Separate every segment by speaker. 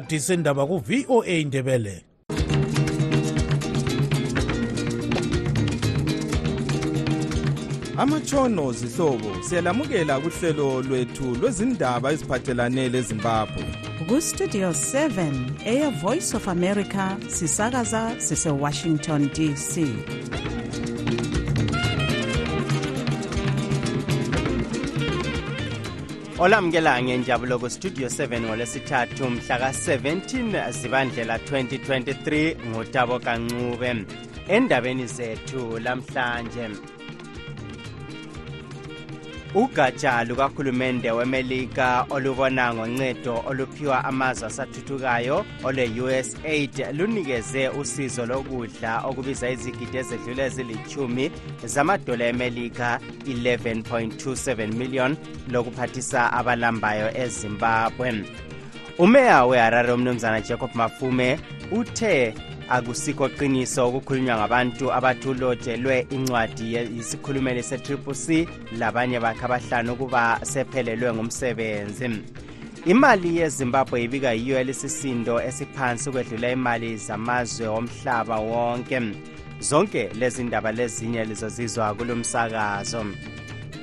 Speaker 1: ndisendaba ku-voa indebele
Speaker 2: amatshono zihlobo siyalamukela kuhlelo lwethu lwezindaba eziphathelane lezimbabwe
Speaker 3: kustudio 7 eye voice of america sisakaza sisewashington dc
Speaker 4: olamukela ngenjabulo kustudio 7 ngolwesithathu mhla ka-17 zibandlela 2023 ngutabo kancube endabeni zethu lamhlanje ugatsha lukahulumende wemelika olubona ngoncedo oluphiwa amazwe asathuthukayo olwe-usaid lunikeze usizo lokudla okubiza izigidi ezedlula ezilithumi zamadola emelika 11.27 million lokuphathisa abalambayo ezimbabwe umeya weharare umnumzana jacob mafume uthe akusikho qiniso ukukhulunywa ngabantu abathi ulotshelwe incwadi yisikhulumeli se-triple c labanye bakhe abahlanu ukuba sephelelwe ngumsebenzi imali yezimbabwe ibika yiyo elisisindo esiphansi ukwedlula imali zamazwe omhlaba wonke zonke lezi ndaba lezinye lizozizwa kulo msakazo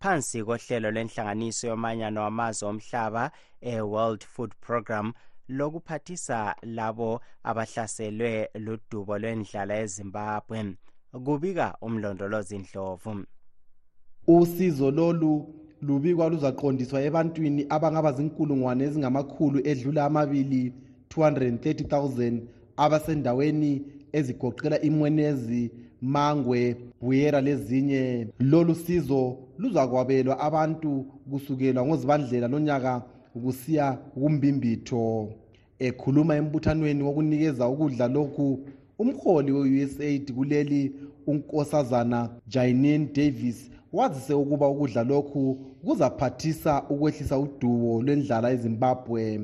Speaker 4: phansi kohlelo lwenhlanganiso yomanyano wamazwe omhlaba e-world food program lokuphathisa labo abahlaselwe ludubo lwendlala ezimbabwe kubika umlondolozi ndlovu
Speaker 5: usizo lolu lubikwa luzaqondiswa ebantwini abangaba zinkulungwane ezingamakhulu edlula amabili 230 000 abasendaweni ezigoqela imwenezi mangwe buyera lezinye lolu sizo luzakwabelwa abantu kusukela ngozibandlela lonyaka kusiya kumbimbitho ekhuluma embuthanweni wokunikeza ukudla lokhu umholi we-usaid kuleli unkosazana jainin davis wazise ukuba ukudla lokhu kuzaphathisa ukwehlisa udubo lwendlala ezimbabwe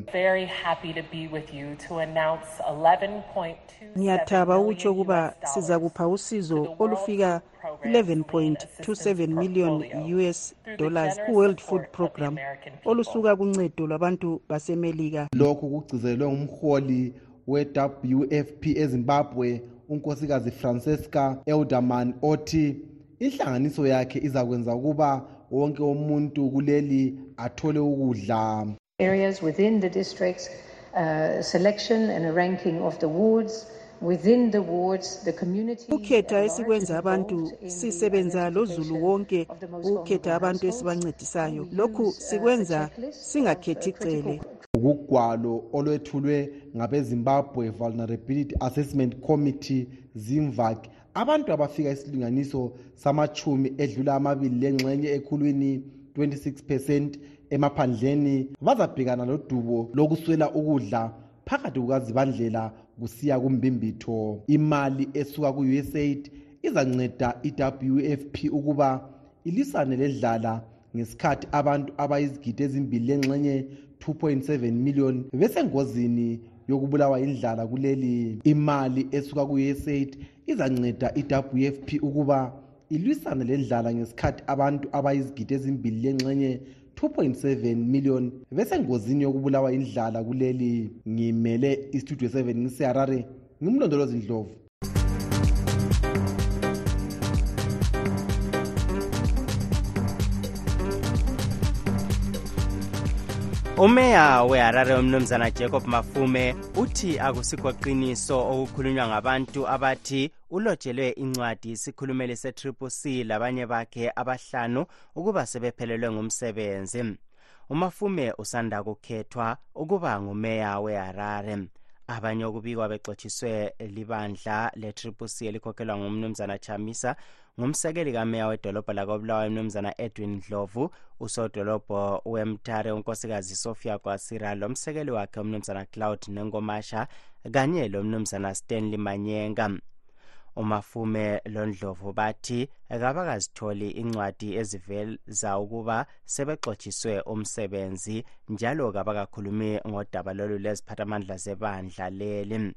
Speaker 3: ngiyathaba ukutsho ukuba sizakupha usizo olufika 11.27 million us dollars kuworld food program olusuka kuncedo lwabantu basemelika
Speaker 5: lokhu kugcizelwe ngumholi we-wfp ezimbabwe unkosikazi francesca elderman othi inhlanganiso yakhe izakwenza ukuba wonke umuntu kuleli athole ukudla
Speaker 6: areas within the districts uh, selection and a ranking of the wards
Speaker 3: ukhetha esikwenza abantu sisebenza lozulu wonke ukukhetha abantu esibancedisayo lokhu uh, sikwenza singakhethi cele
Speaker 5: kugwalo olwethulwe ngabezimbabwe vulnerability assessment committee zimvac abantu abafika isilinganiso samachumi edlula amabili lengxenye ekhulwini 26 percent emaphandleni bazabhekana lodubo lokuswela ukudla phakathi kukazibandlela kusiya kumbimbitho imali esuka ku-usaid izanceda i-wfp ukuba ilisane ledlala ngesikhathi abantu abayizigidi ezimbili lengxenye 2.7 million besengozini yokubulawa indlala kuleli imali esuka ku-usaid izanceda i-wfp ukuba ilwisane le ndlala ngesikhathi abantu abayizigidi ezimbili lengxenye 2.7 million besengozini yokubulawa indlala kuleli ngimele istudio 7 ngiseharare ngimlondolozi ndlovu
Speaker 4: umeya weharare umnumzana jacob mafume uthi akusikho qiniso okukhulunywa ngabantu abathi ulotshelwe incwadi isikhulumeli se-triple c labanye bakhe abahlanu ukuba sebephelelwe ngumsebenzi umafume usanda kukhethwa ukuba ngumeya weharare abanye okubikwa bexotshiswe libandla le-triplec elikhokhelwa ngumnumzana chamisa ngumsekeli kameya wedolobho lakobulawayo mnumzana edwin ndlovu usodolobho wemtare unkosikazi sofia kwasira lo msekeli wakhe umnumzana cloud nenkomasha kanye lo mnumzana stanley manyenga umafume londlovu bathi kabakazitholi incwadi eziveza ukuba sebexotshiswe umsebenzi njalo kabakakhulumi ngodaba lolu leziphathamandla zebandla leli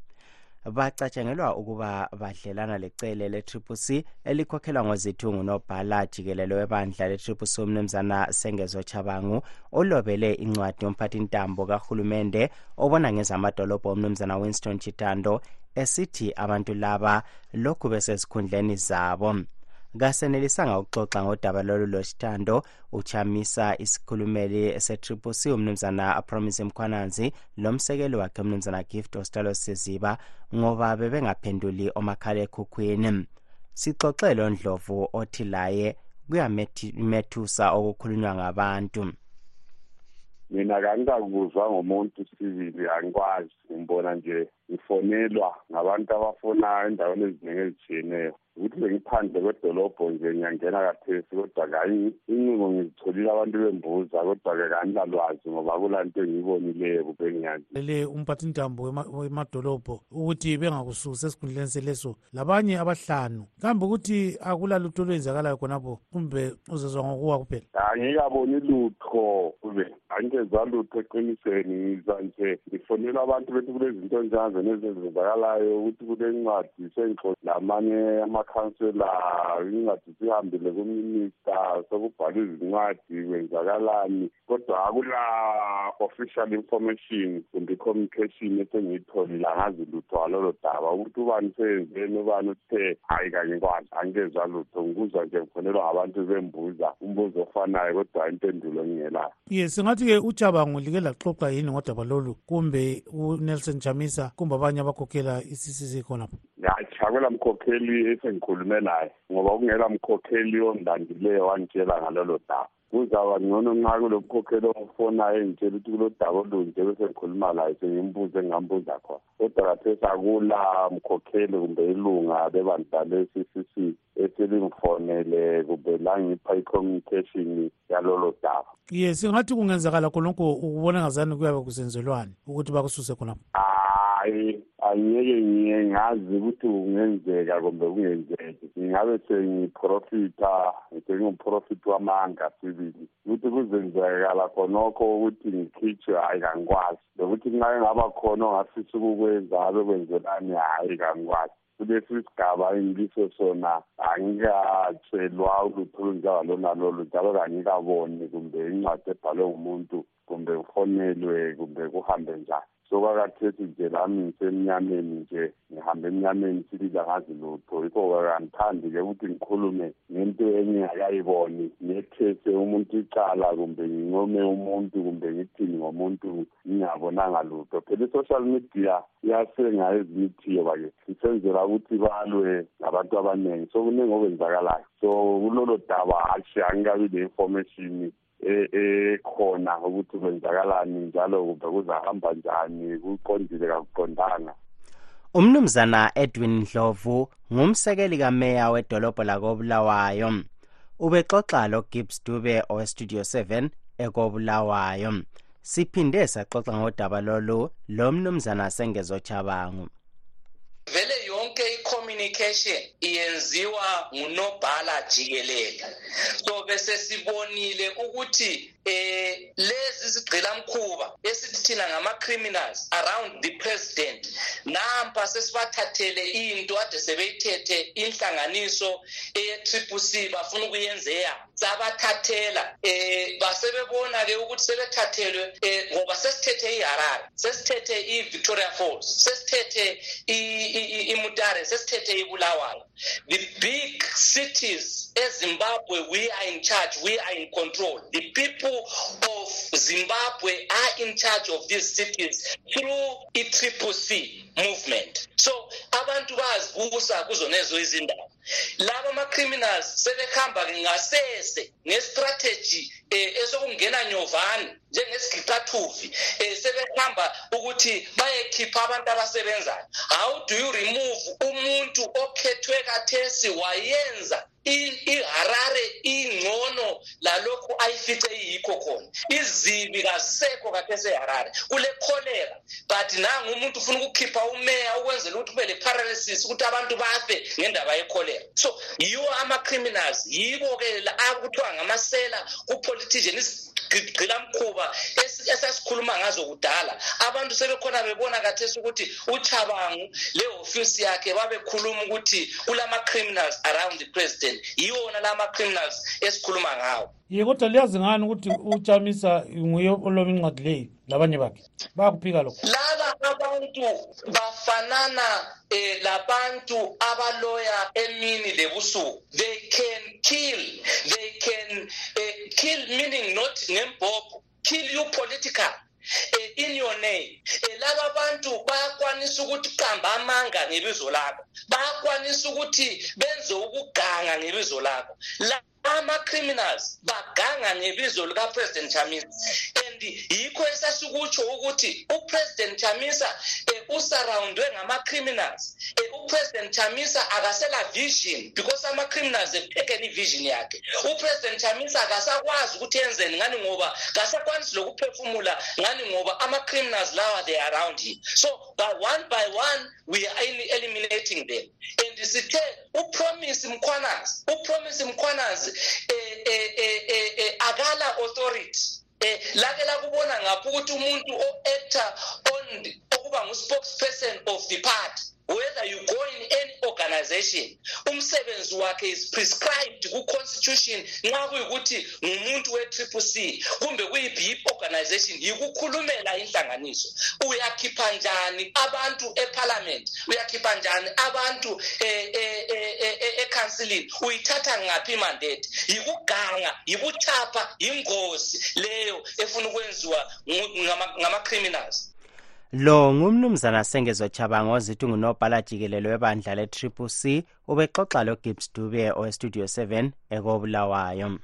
Speaker 4: bacatshangelwa ukuba badlelana lecele le-triple c elikhokhelwa ngozithungu nobhala jikelelo webandla le-triple c umnumzana sengezo chabangu olobele incwadi yomphathintambo kahulumende obona ngezamadolobho umnumzana winston chitando esithi abantu laba lokhu besezikhundleni zabo kasenelisanga ukuxoxa ngodaba lolu losithando uchamisa isikhulumeli setriple c umnumzana apromise mkhwananzi lomsekeli wakhe umnumzana gift ostalo siziba ngoba bebengaphenduli omakhalekhukhwini sixoxe lo ndlovu othi laye kuyamethusa okukhulunywa ngabantu
Speaker 7: mina kangikakuzwa ngomuntu sibili angikwazi ngimbona nje ngifonelwa ngabantu abafona endaweni eziningi ezitshiyeneyo ukuthi bengiphandle kwedolobho nje ngiyangena kathesi kodwa kayi incingo ngizitholile abantu bembuza kodwa-ke kangilalwazi ngoba kulanto engiyibonileyo kumbe engiyazi
Speaker 1: le umphathintambo wemadolobho ukuthi bengakususi esikhundleni seleso labanye abahlanu kambe ukuthi akulalutho olwenzakalayo khonapho kumbe uzezwa ngokuwa kuphela
Speaker 7: angikaboni lutho kube angizwa lutho eqinisweni ngizwa nje ngifonela abantu bethi kulezinto njanje nezenzakalayo ukuthi kulencwadi sengixo lamanye amakhansela incwadi sihambile kuminista sekubhalwe izincwadi kwenzakalani kodwa akula official information kumbe communication esengiyitholile angazi lutho ngalolo daba ukuthi ubani seyenzeni ubani uthe hayi kanye kwazi angizwa lutho ngikuzwa nje ngifonelwa ngabantu bembuza umbuzo ofanayo kodwa impendulo ngingelayo
Speaker 1: ye singathi-ke ujabango like laxoxa yini ngodaba lolu kumbe unelson jamisa kumbe abanye abakhokhela i-ccc khonapho
Speaker 7: akula mkhokheli esengikhulume naye ngoba kungela mkhokheli ongilandileyo wangitshela ngalolo daba kuzaba ngcono nxa kulokukhokhela ofonayo engitshela ukuthi kulodaba olunje bese ngikhuluma laye sengimbuza engingambuza khona kodwa kathesi akula mkhokheli kumbe ilunga bebandla le-ccc eselingifonele kumbe langipha i-communication yalolo daba
Speaker 1: ye singathi kungenzakala khonokho ukubona ngazani kuyabe kusenzelwani ukuthi bakususe khonapho
Speaker 7: hayi angeke ngiye ngazi ukuthi kungenzeka kumbe kungenzeki ngingabe sengiprofitha sengiprofitha wamanga sibili ukuthi kuzenzekala khonokho ukuthi ngikhitshwe hhayi kangikwazi lokuthi nxa engaba khona ongafisa ukukwenza abe kwenzelani hhayi kangikwazi kulesi sigaba engiso sona angikatshelwa ulutho olunjalo lonalolu njalo kangikaboni kumbe incwadi ebhalwe ngumuntu kumbe kufonelwe kumbe kuhambe njani so kwakathethu nje lami ngisemnyameni nje ngihambe emnyameni siliza ngazi lutho yikho kakangithandi ke ukuthi ngikhulume ngento engingakayiboni ngethese umuntu icala kumbe ngincome umuntu kumbe ngithini ngomuntu ngingabonanga lutho phela i-social media iyasenga ezinye ithiyo bakithi isenzela ukuthi balwe ngabantu abaningi so kuningi okwenzakalayo so kulolo daba hatshi angikabi le-information ekhona e, ukuthi kwenzakalani njalo kumbe kuzahamba njani kuqondile kakuqondanga
Speaker 4: umnumzana edwin ndlovu ngumsekeli kameya wedolobho lakobulawayo ubexoxa logibbs dube owestudio 7 ekobulawayo siphinde saxoxa ngodaba lolu lo mnumzana sengezochabangu
Speaker 8: vele yonke i-communication iyenziwa ngunobhala jikelele so besesibonile ukuthi eh lezi zigqilamkhuba esithi thina ngama-criminals around the president nampa sesibathathele into ade sebeyithethe inhlanganiso eye-triple c bafuna ukuyenza eyabo sabathathela um basebebona ke ukuthi sebethathelwe um ngoba sesithethe iharare sesithethe i-victoria falls sesithethe imutare sesithethe ibulawayo the big cities ezimbabwe we are in charge we are in control the people of zimbabwe are in charge of these cities through i-triple c movement so abantu bazibusa kuzonezo izindawo laba ama-criminals sebehamba ngasese ngestrategy um eh, esokungena nyovane njengesigixathuvi um eh, sebehamba ukuthi bayekhipha abantu abasebenzayo how do you remove umuntu okhethwe kathesi wayenza iharare ingcono lalokhu ayifice iyikho khona izibi kasekho kathesi eharare kulekholera but nangu umuntu ufuna ukukhipha umeya ukwenzela ukuthi kube le-paralysis ukuthi abantu bafe ngendaba yekholera so yiwo ama-criminals yibo ke akuthiwa ngamasela ku-politician gqilamkhuba esasikhuluma ngazo kudala abantu sebekhona bebona kathesi ukuthi uchabangu lehofisi yakhe babekhuluma ukuthi kulama-criminals around the president yiwona lama-criminals esikhuluma ngawo
Speaker 1: ye kodwa liyazi ngani ukuthi uchamisa nguye oloma incwadi leyi labanye bakhe bayakuphika lokho
Speaker 8: laba abantu bafanana eh, labantu abaloya emini lebusuku they can kill they can eh, kill meaning not ngembhobho kill you political eh, in your name eh, laba abantu bayakwanisa ukuthi qamba amanga ngebizo lakho bayakwanisa ukuthi benze ukuganga ngebizo lakho ama-criminals baganga ngebizo likapresident chamisa and yikho esasikutsho ukuthi upresident chamisa eh, usurroundwe ngama-criminals eh, upresident chamisa akasela vision because ama-criminals ephekheni ivision yakhe upresident chamisa akasakwazi ukuthi enzeni ngani ngoba kasakwanisi lokuphefumula ngani ngoba ama-criminals lawa they around him so by one by one we are eliminating them and sithe upromise mkhwanazi upromise mkhwanazi um eh, um eh, um um akala authority eh, lake lakubona ngapho ukuthi umuntu o-actor on okuba ngu-spokesperson of the party whether you go in any organization umsebenzi wakhe is prescribed ku-constitution nxa kuyukuthi ngumuntu we-triple c kumbe kuyiphi yiphi organization yikukhulumela inhlanganiso uyakhipha njani abantu ephalamenti uyakhipha njani abantu ekhansilini eh, eh, eh, e, e, e, uyithatha ngaphi imandate yikuganga yibuchapha yingozi leyo efuna ukwenziwa ngama-criminals ngama
Speaker 4: lo ngumnumzana sengezwa chabanga ozithi ngunobhala jikelelo webandla le-triple c ubexoxa logibbs dube owestudio 7 ekobulawayo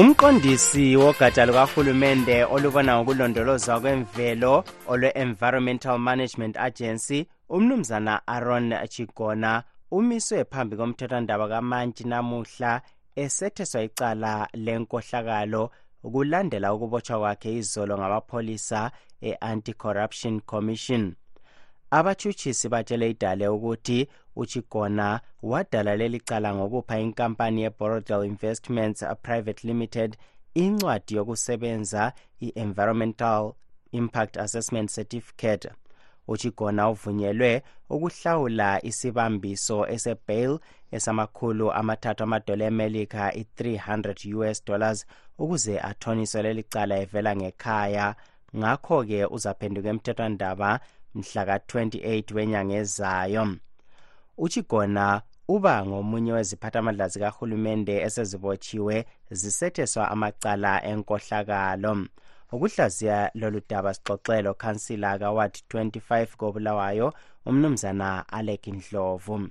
Speaker 4: umqondisi wogatsha lukahulumende olubona ngokulondolozwa kwemvelo olwe-environmental management agency umnumzana aaron chigona umiswe phambi komthethwandaba kamantshi namuhla esetheswa icala lenkohlakalo kulandela ukubotshwa kwakhe izolo ngamapholisa e-anti-corruption commission abatshutshisi batshele idale ukuthi uchigona wadala leli cala ngokupha inkampani yeborodel investments private limited incwadi yokusebenza i-environmental impact assessment certificate uchigona uvunyelwe ukuhlawula isibambiso esebail esamakhulu amathathu amadola emelika i-300 us dollars ukuze athoniswe leli cala evela ngekhaya ngakho-ke uzaphenduka emthethwandaba mhla ka-28 wenyanga ezayo uchigona uba ngomunye weziphathamandla zikahulumende esezibotshiwe zisetheswa amacala enkohlakalo ukuhlaziya lolu daba sixoxelo khansila kaward 25 kobulawayo umnumzana alek ndlovu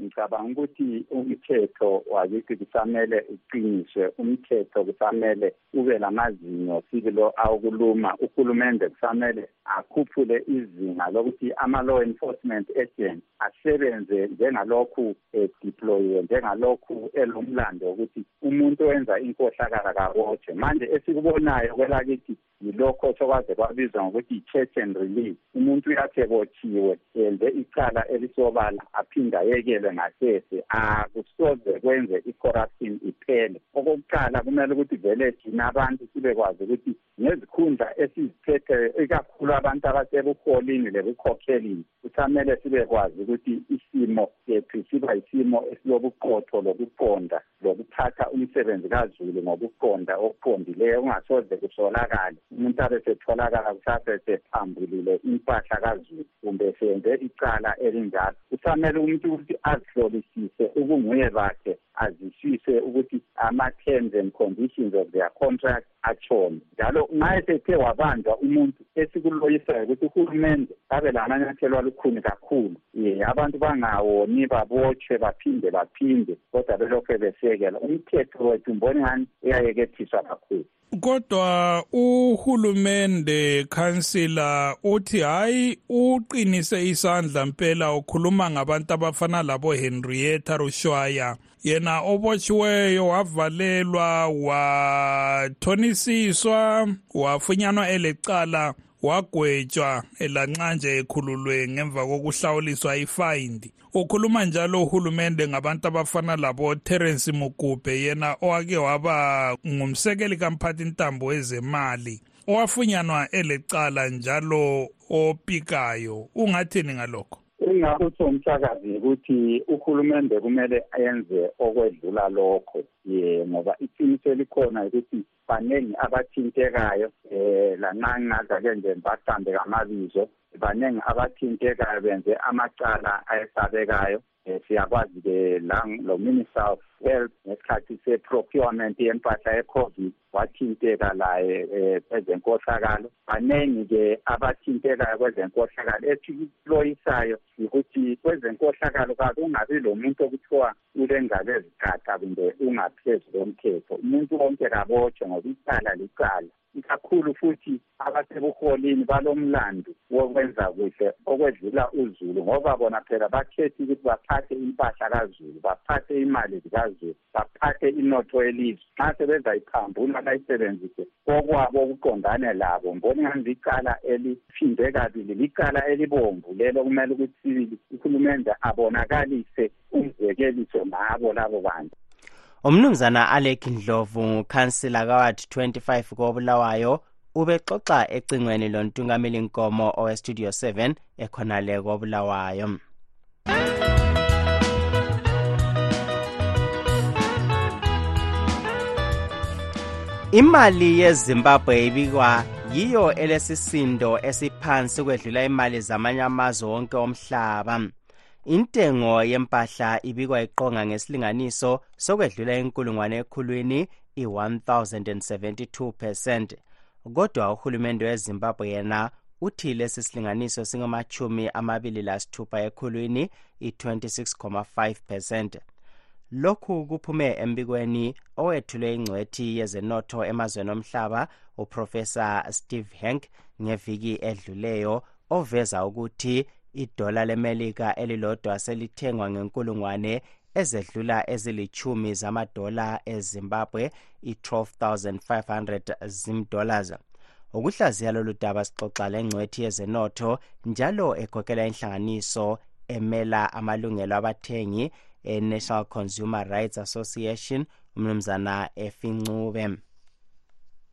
Speaker 9: ngicabanga ukuthi umthetho wakithi kusamele uqiniswe umthetho kusamele ube lamazinyo sibilo awokuluma uhulumende kusamele akhuphule izinga lokuthi ama-law enforcement agent asebenze njengalokhu edeployiwe njengalokhu elomlando wokuthi umuntu owenza inkohlakala kabotshwe manje esikubonayo kwelakithi yilokho sokwaze kwabizwa ngokuthi yi-church and relief umuntu uyathi ebotshiwe yenze icala elisobala aphinde ayekelwe ngasese akusoze kwenze i-corruption iphele okokuqala kumele ukuthi vele thina abantu sibekwazi ukuthi ngezikhundla esiziphetheyo ikakhulu abantu abasebuholini lebukhokhelini kusamele sibekwazi ukuthi isimo sethu siba yisimo esilobuqotho lokuqonda lokuphatha umsebenzi kazulu ngokuqonda okuqondileyo kungasoze kusolakale umuntu abe setholakala kusase sephambulile impahla kazulu kumbe senze icala elinjalo kusamele umuntu ukuthi azihlolisise ubunguye bakhe azisise ukuthi ama-terms and conditions of their contract atshone njalo nxa esethe wabanjwa umuntu esikuloyisayo ukuthi uhulumende abe lamanyathelo alukhuni kakhulu um abantu bangawoni babotshwe baphinde baphinde kodwa belokhu besekela umthetho wethu mboni ngani uyayekethiswa kakhulu
Speaker 10: kodwa uhulumende khansila uthi hayi uqinise isandla mpela ukhuluma ngabantu abafana labo henrietta rushwaya yena obotshiweyo wavalelwa wathonisiswa wafunyanwa elecala wagwetshwa elanxa nje ekhululwe ngemva kokuhlawuliswa ifayindi ukhuluma njalo uhulumende ngabantu abafana labo terence mugubhe yena owake waba ngumsekeli kamphathi ntambo wezemali owafunyanwa elecala njalo opikayo ungathini ngalokho
Speaker 9: engakutsho umsakazi yikuthi uhulumende kumele enze okwedlula lokho um ngoba iqiniso elikhona yikuthi baningi abathintekayo um lanxa ngingazake nje mbaqambe kamabizo baningi abathintekayo benze amacala ayesabekayo um siyakwazi-ke lo minister of health ngesikhathi se-procurement yempahla ye-covid wathinteka laye eh, kwezenkohlakalo baningi-ke abathintekayo kwezenkohlakalo esikuloyisayo yikuthi kwezenkohlakalo kakungabi lo muntu okuthiwa ulengalo eziqatha kumbe ungaphezu komthetho umuntu wonke kabotshwe ngoba icala licala ikakhulu futhi abasebuholini balomlandu wokwenza kuhle okwedlula uzulu ngoba bona phela bakhethi ukuthi baphathe impahla kazulu baphathe imali zikazulu baphathe inotho elizwe nxa sebezayiphambula bayisebenzise kokwabo okuqondane labo mboni ngani licala eliphinde kabili licala elibomvu lelo kumele ukuthi uhulumende abonakalise umzekeliso ngabo labo bantu
Speaker 4: umnumzana alec ndlovu ngukhansila kaward 25 kobulawayo ubexoxa ecingweni lontungameli nkomo owestudio 7 ekhonale kobulawayo imali yezimbabwe ibikwa yiyo elesisindo esiphansi ukwedlula imali zamanye amazwe wonke omhlaba intengo yempahla ibikwa iqonga ngesilinganiso sokwedlula inkulungwane ekhulwini i-1072 percent kodwa uhulumende wezimbabwe yena uthi lesi silinganiso singamachumi amabili lasithupha ekhulwini i-26,5 percent lokhu kuphume embikweni owethulwe ingcwethi yezenotho emazweni omhlaba uprofesa steve hank ngeviki edluleyo oveza ukuthi idola lemelika elilodwa selithengwa ngenkulungwane ezedlula ezilitshumi zamadola ezimbabwe i-12500 zimdollars ukuhlaziya lolu daba sixoxa lengcwethi yezenotho njalo ekhokhela inhlanganiso emela amalungelo abathengi e-national consumer rights association umnumzana efincube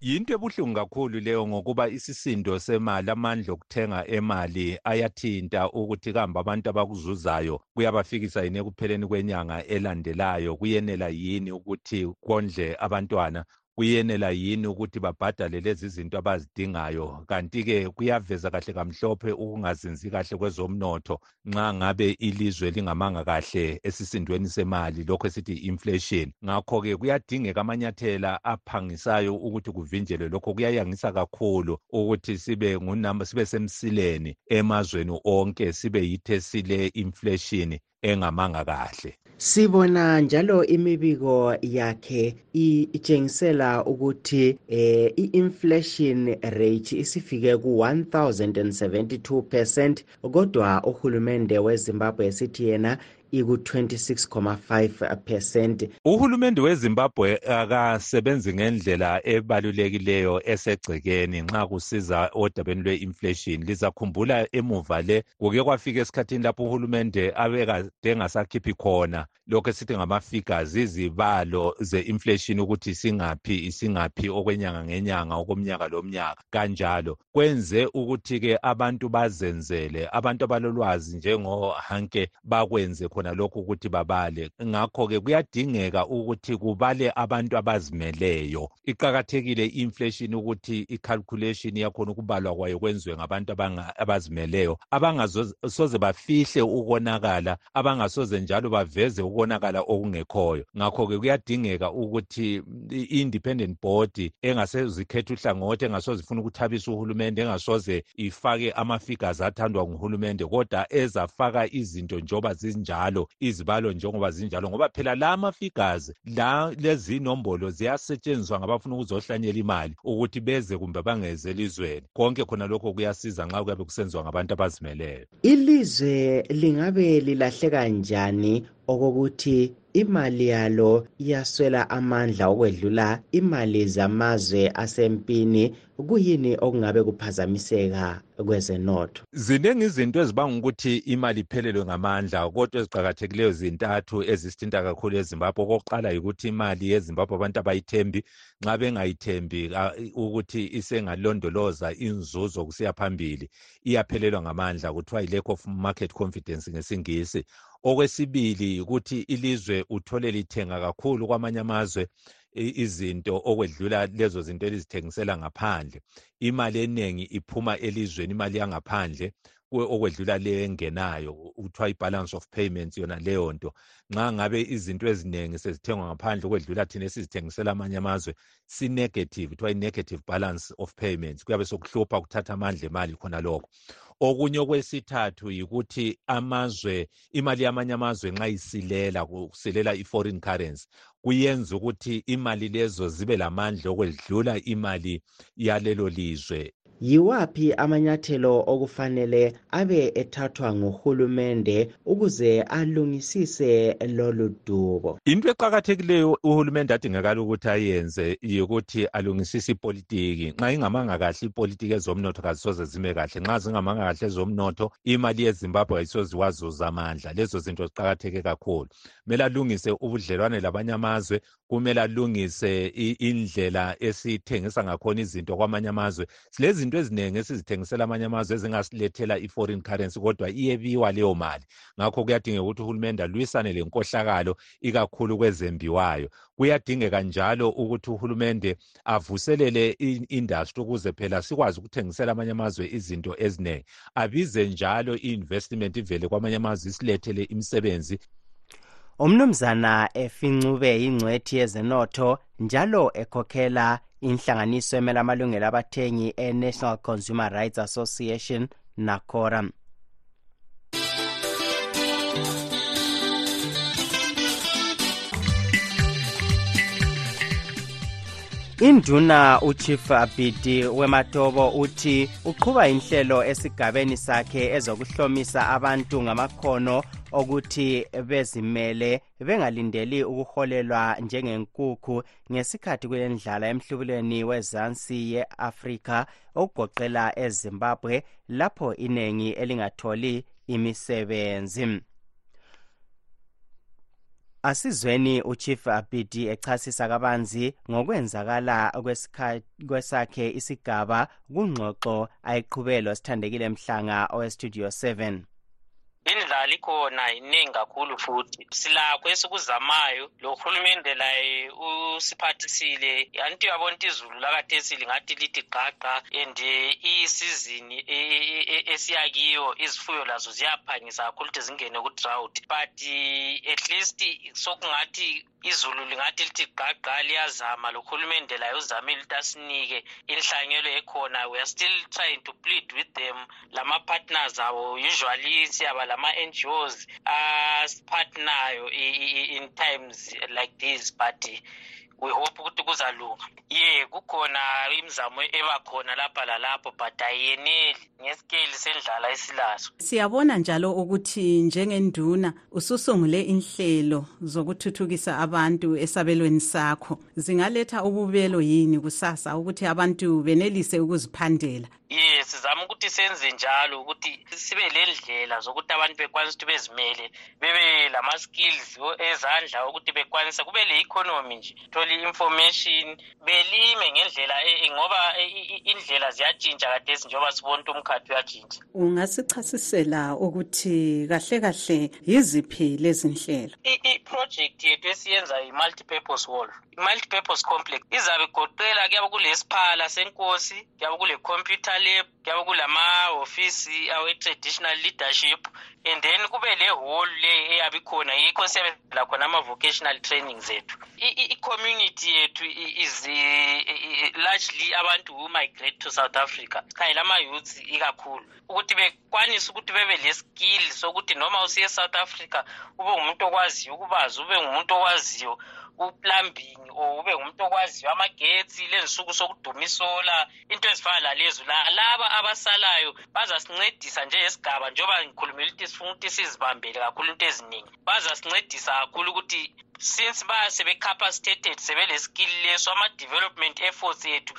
Speaker 11: yinto ebuhlungu kakhulu leyo ngokuba isisindo semali amandla okuthenga emali ayathinta ukuthi kambe abantu abakuzuzayo kuyabafikisa yini ekupheleni kwenyanga elandelayo kuyenela yini ukuthi kondle abantwana kuyenela yini ukuthi babhadale lezi zinto abazidingayo kanti-ke kuyaveza kahle kamhlophe ukungazinzi kahle kwezomnotho nxa ngabe ilizwe lingamanga kahle esisindweni semali lokho esithi inflation ngakho-ke kuyadingeka amanyathela aphangisayo ukuthi kuvinjelwe lokho kuyayangisa kakhulu ukuthi sibe ngunamba sibe semsileni emazweni onke sibe yithe sile inflation engamanga kahle
Speaker 4: sibona njalo imibiko yakhe itshengisela ukuthi eh i-inflation rate isifike ku-1072 percent kodwa uhulumende wezimbabwe esithi yena iku-26.5 percent
Speaker 11: uhulumende wezimbabwe akasebenzi ngendlela ebalulekileyo esegcekeni nxa kusiza odabeni lwe-inflation lizakhumbula emuva le kuke kwafika esikhathini lapho uhulumende abekade engasakhiphi khona lokho esithi ngama-figures izibalo ze-inflation ukuthi singaphi isingaphi okwenyanga ngenyanga okomnyaka lomnyaka kanjalo kwenze ukuthi-ke abantu bazenzele abantu abalolwazi njengohanke bakwenze khona lokhu ukuthi babale ngakho-ke kuyadingeka ukuthi kubale abantu abazimeleyo iqakathekile i-inflation ukuthi i-calculation yakhona ukubalwa kwayo kwenziwe ngabantu abazimeleyo abangasoze bafihle ukonakala abangasoze njalo baveze ukonakala okungekhoyo ngakho-ke kuyadingeka ukuthi i-independent body engasezikhetha uhlangothi engasoze ifuna ukuthabisa uhulumende engasoze ifake ama-figures athandwa nguhulumende kodwa ezafaka izinto njengoba zinjalo izibalo njengoba zinjalo ngoba phela la ma-figures la lezinombolo ziyasetshenziswa ngabafuna ukuzohlanyela imali ukuthi beze kumbe bangeze elizweni konke khona lokho kuyasiza nxa kuyabe kusenziwa ngabantu abazimeleyo
Speaker 4: ilizwe lingabe lilahleka njani okokuthi imali yalo iyaswela amandla okwedlula imali zamazwe asempini kuyini okungabe kuphazamiseka kwezenotho
Speaker 11: ziningi izinto ezibanga ukuthi imali iphelelwe ngamandla kodwa eziqakathekileyo zintathu ezisithinta kakhulu ezimbabwe okokuqala yikuthi imali yezimbabwe abantu abayithembi nxa bengayithembi ukuthi isengalondoloza inzuzo kusiya phambili iyaphelelwa ngamandla kuthiwa i-lack of market confidence ngesingisi okwesibili ukuthi ilizwe uthole lithenga kakhulu kwamanye amazwe izinto okwedlula lezo zinto elizithengisela ngaphandle imali eningi iphuma elizweni imali yangaphandle okwedlula le engenayo kuthiwa i-balance of payments yona leyo nto nxa ngabe izinto eziningi sezithengwa ngaphandle okwedlula thina esizithengisela amanye amazwe sinegative kuthiwa i-negative balance of payments kuyabe sokuhlupha ukuthatha amandla emali khona lokho okunye okwesithathu yikuthi amazwe imali yamanye amazwe nxa isilela kusilela i-foreign currency kuyenza ukuthi imali lezo zibe lamandla okwedlula imali yalelo lizwe
Speaker 4: yiwaphi amanyathelo okufanele abe ethathwa nguhulumende ukuze alungisise lolu dubo
Speaker 11: into eqakathekileyo uhulumende adingakala ukuthi ayenze yikuthi alungisise ipolitiki nxa ingamanga kahle ipolitiki ezomnotho kazisoze zime kahle nxa zingamanga kahle ezomnotho imali yezimbabwe kayisoze iwazuza amandla lezo zinto ziqakatheke kakhulu kumele alungise ubudlelwane labanye amazwe kumele alungise indlela esithengisa ngakhona izinto kwamanye amazwe silezinto eziningi esizithengisela amanye amazwe ezingasilethela i-foreign currency kodwa iyebiwa leyo mali ngakho kuyadingeka ukuthi uhulumende alwisane le nkohlakalo ikakhulu kwezembiwayo kuyadingeka njalo ukuthi uhulumende avuselele i-industry ukuze phela sikwazi ukuthengisela amanye amazwe izinto eziningi abize njalo i-investment ivele kwamanye amazwe isilethele imisebenzi
Speaker 4: umnumzana efincube ingcwethi yezenotho njalo ekhokhela inhlanganiso emela amalungelo abathengi e-national consumer rights association nacora induna uchief abidi wematobo uthi uqhuba inhlelo esigabeni sakhe ezokuhlomisa abantu ngamakhono okuthi bezimele bengalindeli ukuholelwa njengenkukhu ngesikhathi kulendlala emhlubulweni wezansi ye-afrika okugoqela ezimbabwe lapho inengi elingatholi imisebenzi asizweni uchief abidi echasisa kabanzi ngokwenzakala kwesakhe isigaba kungxoxo ayiqhubelo sithandekile mhlanga owestudio 7
Speaker 12: indlala ikhona iningi kakhulu futhi silakho esikuzamayo lo hulumende laye usiphathisile anti uyabona ukuthi izulu lakathesi lingathi lithi gqagqa and isizini e, e, e, esiyakiyo izifuyo lazo ziyaphangisa kakhulu ukuthi zingene ku-drought but at least sokungathi izulu lingathi lithi gqagqa liyazama lohulumende laye uzamile ukuthi asinike inhlanyelo ekhona we are still trying to plead with them lama-partners abo usually siyaba lama-n g os asipartnayo in times like this but we hope ukuthi kuzalunga ye kukhona imizamo eba khona lapha lalapho but ayeneli ngesikeli sendlala esilaso
Speaker 13: siyabona njalo ukuthi njengenduna ususungule inhlelo zokuthuthukisa abantu esabelweni sakho zingaletha ububelo yini kusasa ukuthi abantu benelise ukuziphandela
Speaker 12: ye sizama ukuthi senze njalo ukuthi sibe lendlela zokuthi abantu bekwanisa ukuthi bezimele bebe lama-skills ezandla ukuthi bekwanisa kube le-economy nje thole i-information belime ngendlela e, e, ngoba e, indlela ziyatshintsha kadesi njengoba sibona ukuthi umkhathi uyatshintsha
Speaker 13: ungasichasisela ukuthi kahle kahle yiziphi lezi nhlelo
Speaker 12: iproject yethu esiyenza yi-multipurpose wall i-multipurpose complex izabe igoqela kuyabe kulesiphala senkosi kuyabe kule-computer lab kuyabe kulamahofisi awe-traditional leadership and then kube le-hall le eyabe ikhona yikho sisebenzela khona ama-vocational training zethu i-community yethu is largely abantu who migrate to south africa cha yilama-youth ikakhulu ukuthi bekwanise ukuthi bebe le-skill sokuthi noma usiye e-south africa ube ngumuntu okwaziyo ukubazi ube ngumuntu okwaziyo uplumbing or ube ngumuntu okwaziyo amagetsi lensuku sokuduma isola into ezifana lalezo lalaba abasalayo bazasincedisa njengesigaba njengoba ngikhulumela ukuthi sifuna ukuthi sizibambele kakhulu into eziningi bazasincedisa kakhulu ukuthi since ba sebecapacitated sebeleskill leso ama-development efforts ethu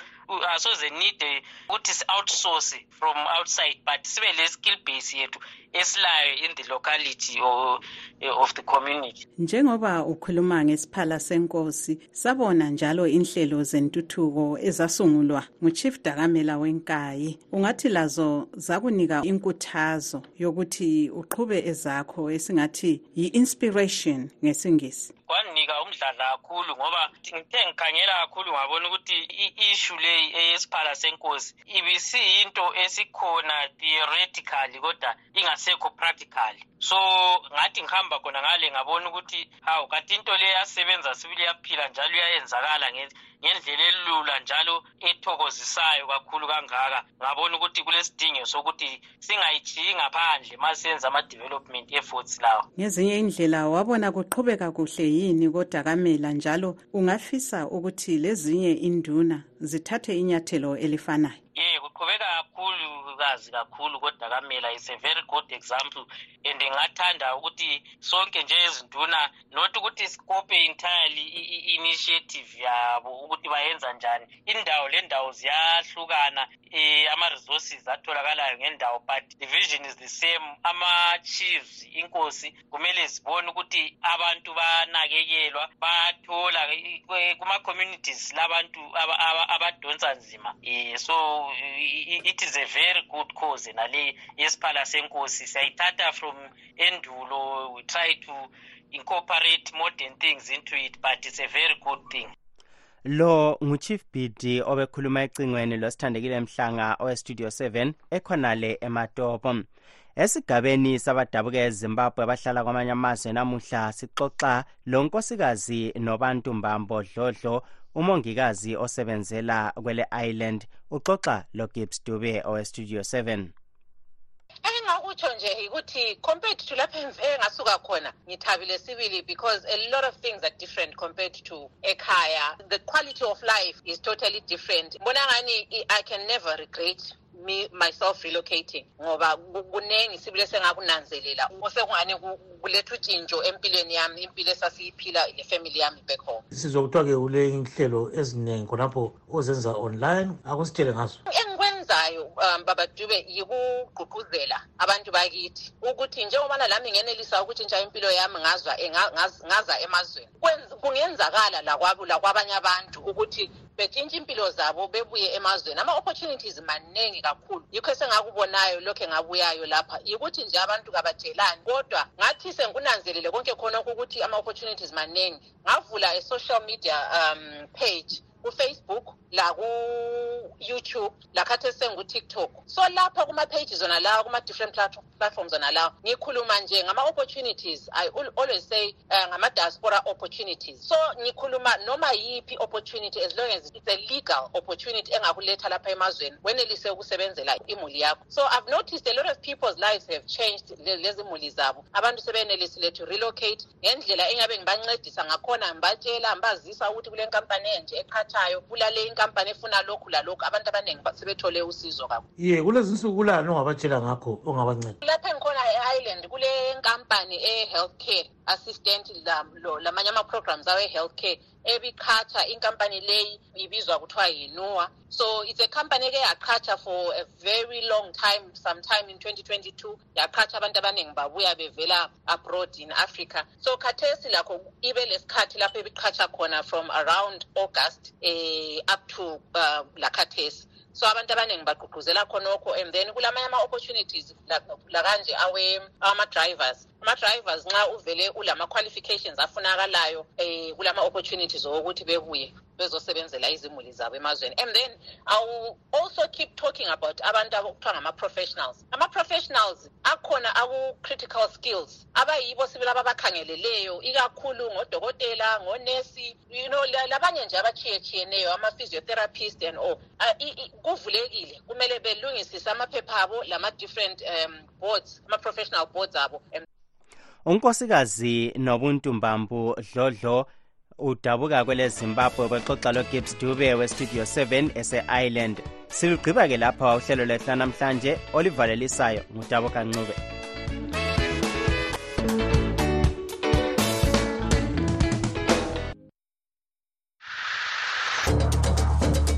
Speaker 12: asoze need ukuthi si-outsource from outside but sibe le-skill base yethu esilayo in the locality or, eh, of the community
Speaker 13: njengoba ukhuluma ngesiphala senkosi sabona njalo inhlelo zentuthuko ezasungulwa nguchief dakamela wenkayi ungathi lazo zakunika inkuthazo yokuthi uqhube ezakho esingathi yi-inspiration ngesingisi
Speaker 12: kwanginika umdladla kakhulu ngoba ngithe ngikhangela kakhulu ngabona ukuthi i-ishu leyi eyesiphala senkosi ibisiyinto esikhona theoretically kodwa ingasekho practically so ngathi ngihamba khona ngale ngabona ukuthi hawu kathi into le yasebenza sibili yaphila njalo iyayenzakala ngendlela elula njalo ethokozisayo kakhulu kangaka ngabona ukuthi kulesidingo sokuthi singayijiyi ngaphandle ma senza ama-development efforts lawa
Speaker 13: ngezinye indlela wabona kuqhubeka kuhle yini kodakamela njalo ungafisa ukuthi lezinye induna zithathe inyathelo elifanayo
Speaker 12: ye yeah, kuqhubeka kakhulu kazi kakhulu kodakamela is a very good example and ngathanda ukuthi sonke nje ezinduna not ukuthi sikope entirely i-initiative yabo ukuthi bayenza njani indawo le ndawo ziyahlukana um ama-resources atholakalayo ngendawo but the vision is the same ama-chiefs inkosi kumele zibone ukuthi abantu banakekelwa bathola kuma-communities labantu abadonsa nzima um so it is a very good cause nale yesiphala senkosi siyayithatha from endulo we try to incorporate modern things into it but it's a very good thing
Speaker 4: lo nguchief bidi obekhuluma ecingweni losithandekile mhlanga owestudio 7 ekhonale ematopo esigabeni sabadabuka ezimbabwe abahlala kwamanye amazwe namuhla sixoxa lo nkosikazi nobantu mbambo dlodlo umongikazi osebenzela kwele island uxoxa logibbs dube owestudio 7
Speaker 14: engingakutsho nje yikuthi compared to lapho engasuka khona ngithabile sibili because a lot of things are different compared to ekhaya the quality of life is totally different mbona ngani i can never regret me myself relocating ngoba kuningi sibile sengakunanzelela osekungani kuletha utshintsho empilweni yami impilo esasiyiphila nefamily yami back home
Speaker 1: sizwa kuthiwa-ke kule inhlelo eziningi khonapho ozenza online akusitshele ngazo
Speaker 14: engikwenzayo um, baba dube yikugqugquzela abantu bakithi ukuthi njengobana lami ngenelisa ukutshintsha impilo yami ngazwa ngaza emazweni kungenzakala lakwabanye abantu ukuthi betshintshe impilo zabo bebuye emazweni ama-opportunities maningi kakhulu yikho esengakubonayo lokhu engabuyayo lapha yikuthi nje abantu kabatshelani kodwa ngathi sengikunanzelele konke khonokho ukuthi ama-opportunities maningi ngavula a social media um, page kufacebook laku-youtube lakhathi esengu-tiktok so lapha kuma-page zona lawa kuma-different platform zona lawa ngikhuluma nje ngama-opportunities i always say uh, ngama-diaspora opportunities so ngikhuluma noma yiphi opportunity as long as it's a legal opportunity engakuletha lapha emazweni wenelise ukusebenzela imuli yakho so i've noticed a lot of people's lives have changed lezi muli zabo abantu sebenelisile to relocate ngendlela engabe ngibancedisa ngakhona ngibatshela ngibazisa ukuthi kule nkampani enje eqhatshayo kulale inkampani efuna lokhu lalokhu abantu abaningi sebethole usizo kakhulu
Speaker 1: ye kulezi nsuku kulani ongabatshela ngakho ongabanceda
Speaker 14: lapha engikhona e-ireland kule nkampani e-health care assistant lamanye ama-programs awe-health care ebiqhatsha inkampani leyi ibizwa kuthiwa yinoa so it's a company eke yaqhatsha for a very long time sometime in 2022 yaqhatsha abantu abaningi babuya bevela abroad in africa so khathesi lakho ibe lesikhathi lapho ebiqhatsha khona from around august um up to uh, lakhathesi so abantu abaningi bagqugquzela khonokho and then kulamanye ama-opportunities lakanje awama-drivers ama-drivers nxa uvele ulama-qualifications afunakalayo um kulama-opportunities owokuthi bebuye bezosebenzela izimuli zabo emazweni and then i will also keep talking about abantu abokuthiwa ngama-professionals ama-professionals akhona aku-critical skills abayibo sibila ababakhangeleleyo ikakhulu ngodokotela ngonesi you know labanye nje abatshiyetshiyeneyo ama-physiotherapist and all kuvulekile kumele belungisise amaphepha abo lama-different um boards ama-professional boards abo
Speaker 4: unkosikazi nobuntu mbambu dlodlo udabuka kwelezimbabwe bexoxa logibbs dube westudio 7 ese-ireland silugqiba-ke lapha uhlelo lwethu lanamhlanje olivalelisayo ngudabuka ncube